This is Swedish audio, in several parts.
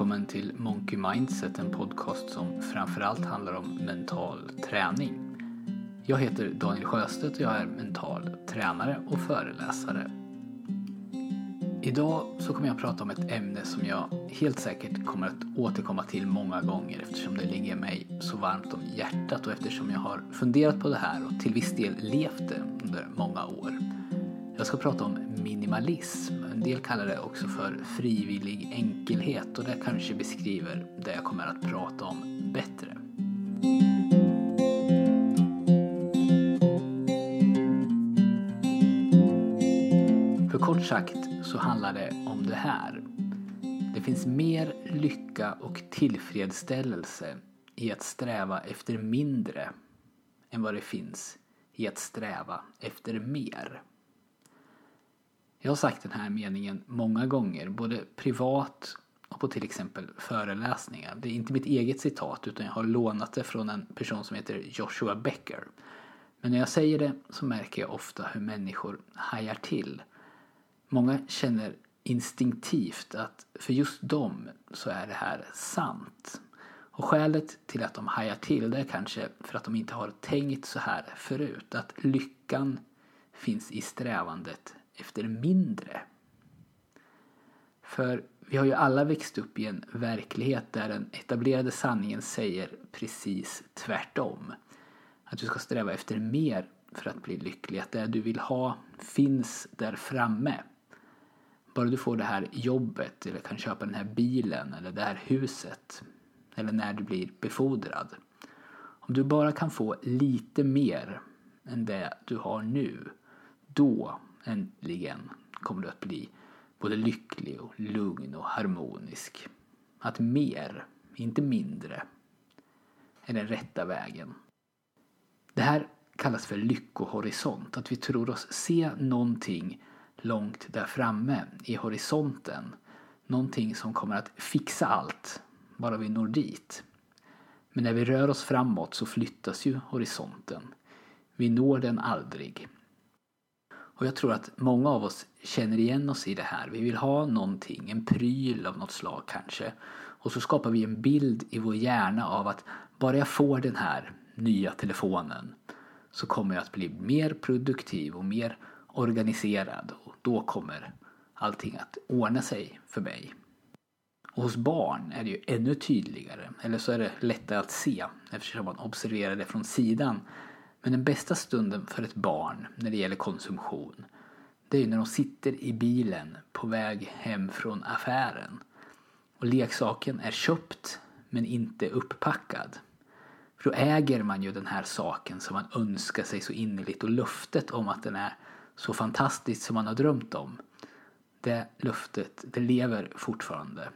välkommen till Monkey Mindset, en podcast som framförallt handlar om mental träning. Jag heter Daniel Sjöstedt och jag är mental tränare och föreläsare. Idag så kommer jag att prata om ett ämne som jag helt säkert kommer att återkomma till många gånger eftersom det ligger mig så varmt om hjärtat och eftersom jag har funderat på det här och till viss del levt det under många år. Jag ska prata om minimalism. En del kallar det också för frivillig enkelhet och det kanske beskriver det jag kommer att prata om bättre. För kort sagt så handlar det om det här. Det finns mer lycka och tillfredsställelse i att sträva efter mindre än vad det finns i att sträva efter mer. Jag har sagt den här meningen många gånger, både privat och på till exempel föreläsningar. Det är inte mitt eget citat utan jag har lånat det från en person som heter Joshua Becker. Men när jag säger det så märker jag ofta hur människor hajar till. Många känner instinktivt att för just dem så är det här sant. Och skälet till att de hajar till det är kanske för att de inte har tänkt så här förut. Att lyckan finns i strävandet efter mindre. För vi har ju alla växt upp i en verklighet där den etablerade sanningen säger precis tvärtom. Att du ska sträva efter mer för att bli lycklig. Att det du vill ha finns där framme. Bara du får det här jobbet eller kan köpa den här bilen eller det här huset. Eller när du blir befordrad. Om du bara kan få lite mer än det du har nu. Då äntligen kommer du att bli både lycklig och lugn och harmonisk. Att mer, inte mindre, är den rätta vägen. Det här kallas för lyckohorisont, att vi tror oss se någonting långt där framme i horisonten. Någonting som kommer att fixa allt, bara vi når dit. Men när vi rör oss framåt så flyttas ju horisonten. Vi når den aldrig. Och jag tror att många av oss känner igen oss i det här. Vi vill ha någonting, en pryl av något slag kanske. Och så skapar vi en bild i vår hjärna av att bara jag får den här nya telefonen så kommer jag att bli mer produktiv och mer organiserad och då kommer allting att ordna sig för mig. Och hos barn är det ju ännu tydligare, eller så är det lättare att se eftersom man observerar det från sidan men den bästa stunden för ett barn när det gäller konsumtion det är ju när de sitter i bilen på väg hem från affären och leksaken är köpt men inte upppackad. För då äger man ju den här saken som man önskar sig så innerligt och löftet om att den är så fantastisk som man har drömt om. Det löftet, det lever fortfarande.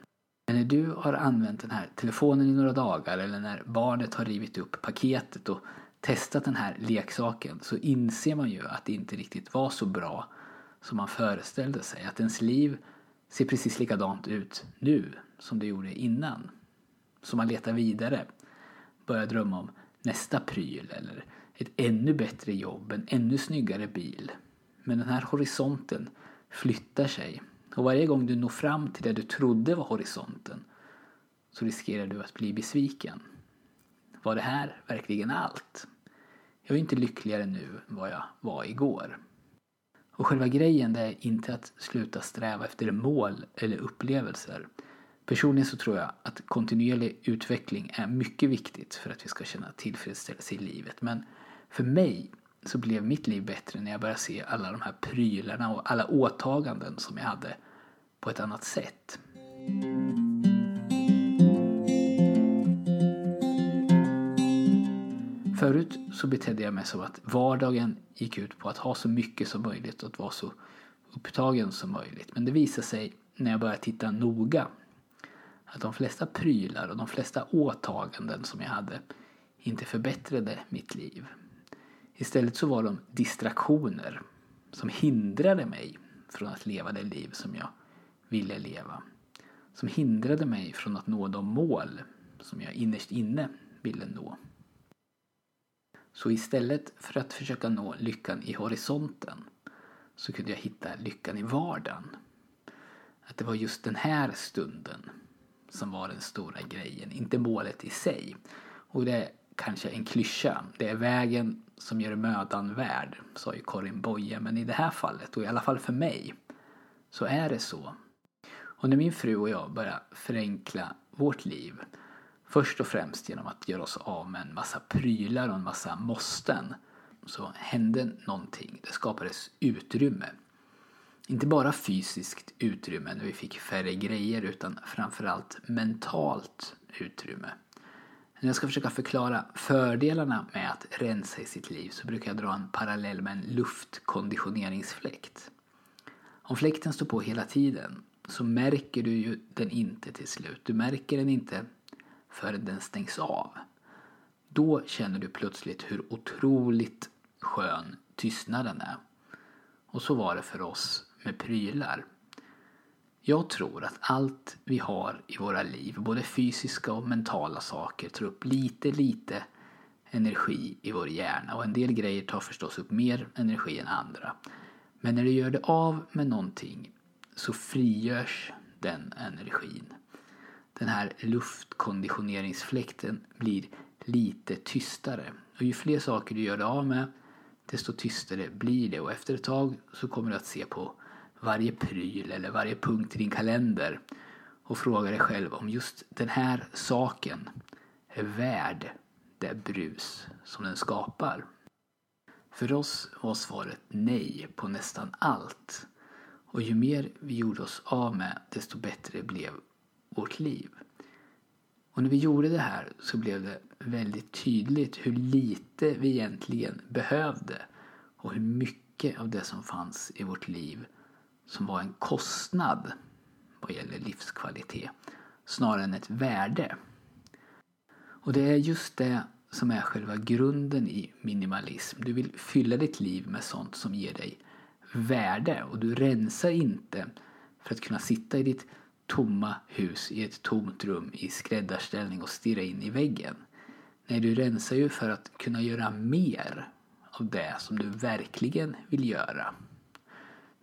Men när du har använt den här telefonen i några dagar eller när barnet har rivit upp paketet och testat den här leksaken så inser man ju att det inte riktigt var så bra som man föreställde sig. Att ens liv ser precis likadant ut nu som det gjorde innan. Så man letar vidare, börjar drömma om nästa pryl eller ett ännu bättre jobb, en ännu snyggare bil. Men den här horisonten flyttar sig och varje gång du når fram till det du trodde var horisonten så riskerar du att bli besviken. Var det här verkligen allt? Jag är inte lyckligare nu än vad jag var igår. Och själva grejen det är inte att sluta sträva efter mål eller upplevelser. Personligen så tror jag att kontinuerlig utveckling är mycket viktigt för att vi ska känna tillfredsställelse i livet. Men för mig så blev mitt liv bättre när jag började se alla de här prylarna och alla åtaganden som jag hade på ett annat sätt. Förut så betedde jag mig som att vardagen gick ut på att ha så mycket som möjligt och att vara så upptagen som möjligt. Men det visade sig när jag började titta noga att de flesta prylar och de flesta åtaganden som jag hade inte förbättrade mitt liv. Istället så var de distraktioner som hindrade mig från att leva det liv som jag ville leva. Som hindrade mig från att nå de mål som jag innerst inne ville nå. Så istället för att försöka nå lyckan i horisonten så kunde jag hitta lyckan i vardagen. Att det var just den här stunden som var den stora grejen, inte målet i sig. Och det är kanske en klyscha. Det är vägen som gör mödan värd, sa ju Karin Boye. Men i det här fallet, och i alla fall för mig, så är det så. Och när min fru och jag började förenkla vårt liv, först och främst genom att göra oss av med en massa prylar och en massa måsten, så hände någonting. Det skapades utrymme. Inte bara fysiskt utrymme när vi fick färre grejer utan framförallt mentalt utrymme. När jag ska försöka förklara fördelarna med att rensa i sitt liv så brukar jag dra en parallell med en luftkonditioneringsfläkt. Om fläkten står på hela tiden så märker du ju den inte till slut. Du märker den inte förrän den stängs av. Då känner du plötsligt hur otroligt skön tystnaden är. Och så var det för oss med prylar. Jag tror att allt vi har i våra liv, både fysiska och mentala saker, tar upp lite, lite energi i vår hjärna. Och en del grejer tar förstås upp mer energi än andra. Men när du gör det av med någonting så frigörs den energin. Den här luftkonditioneringsfläkten blir lite tystare. Och ju fler saker du gör dig av med, desto tystare blir det. Och efter ett tag så kommer du att se på varje pryl eller varje punkt i din kalender och fråga dig själv om just den här saken är värd det brus som den skapar. För oss var svaret nej på nästan allt. Och ju mer vi gjorde oss av med desto bättre blev vårt liv. Och när vi gjorde det här så blev det väldigt tydligt hur lite vi egentligen behövde och hur mycket av det som fanns i vårt liv som var en kostnad vad gäller livskvalitet snarare än ett värde. Och det är just det som är själva grunden i minimalism. Du vill fylla ditt liv med sånt som ger dig värde och du rensar inte för att kunna sitta i ditt tomma hus i ett tomt rum i skräddarställning och stirra in i väggen. Nej, du rensar ju för att kunna göra mer av det som du verkligen vill göra.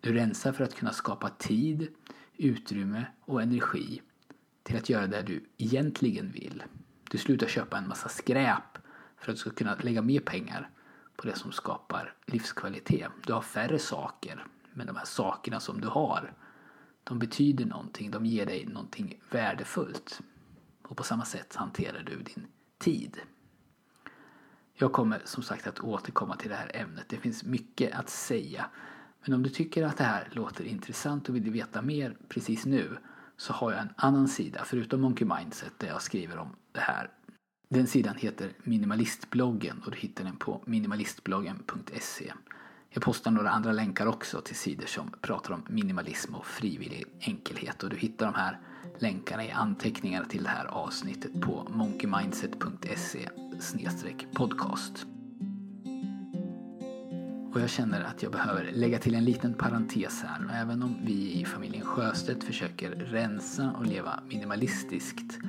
Du rensar för att kunna skapa tid, utrymme och energi till att göra det du egentligen vill. Du slutar köpa en massa skräp för att du ska kunna lägga mer pengar på det som skapar livskvalitet. Du har färre saker, men de här sakerna som du har, de betyder någonting, de ger dig någonting värdefullt. Och på samma sätt hanterar du din tid. Jag kommer som sagt att återkomma till det här ämnet. Det finns mycket att säga men om du tycker att det här låter intressant och vill veta mer precis nu så har jag en annan sida förutom Monkey Mindset där jag skriver om det här. Den sidan heter Minimalistbloggen och du hittar den på minimalistbloggen.se. Jag postar några andra länkar också till sidor som pratar om minimalism och frivillig enkelhet och du hittar de här länkarna i anteckningarna till det här avsnittet på monkeymindset.se podcast. Och jag känner att jag behöver lägga till en liten parentes här. Och även om vi i familjen Sjöstedt försöker rensa och leva minimalistiskt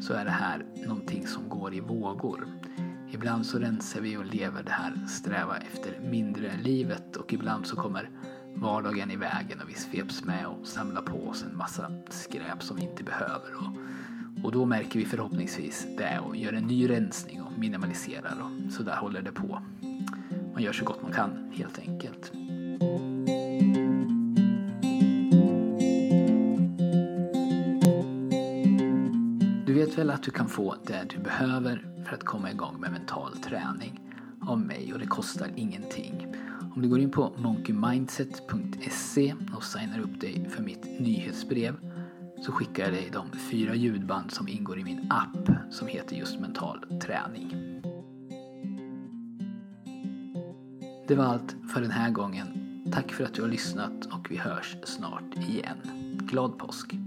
så är det här någonting som går i vågor. Ibland så rensar vi och lever det här sträva efter mindre livet och ibland så kommer vardagen i vägen och vi sveps med och samlar på oss en massa skräp som vi inte behöver. Och, och då märker vi förhoppningsvis det och gör en ny rensning och minimaliserar och så där håller det på man gör så gott man kan helt enkelt. Du vet väl att du kan få det du behöver för att komma igång med mental träning av mig och det kostar ingenting. Om du går in på monkeymindset.se och signar upp dig för mitt nyhetsbrev så skickar jag dig de fyra ljudband som ingår i min app som heter just mental träning. Det var allt för den här gången. Tack för att du har lyssnat och vi hörs snart igen. Glad påsk!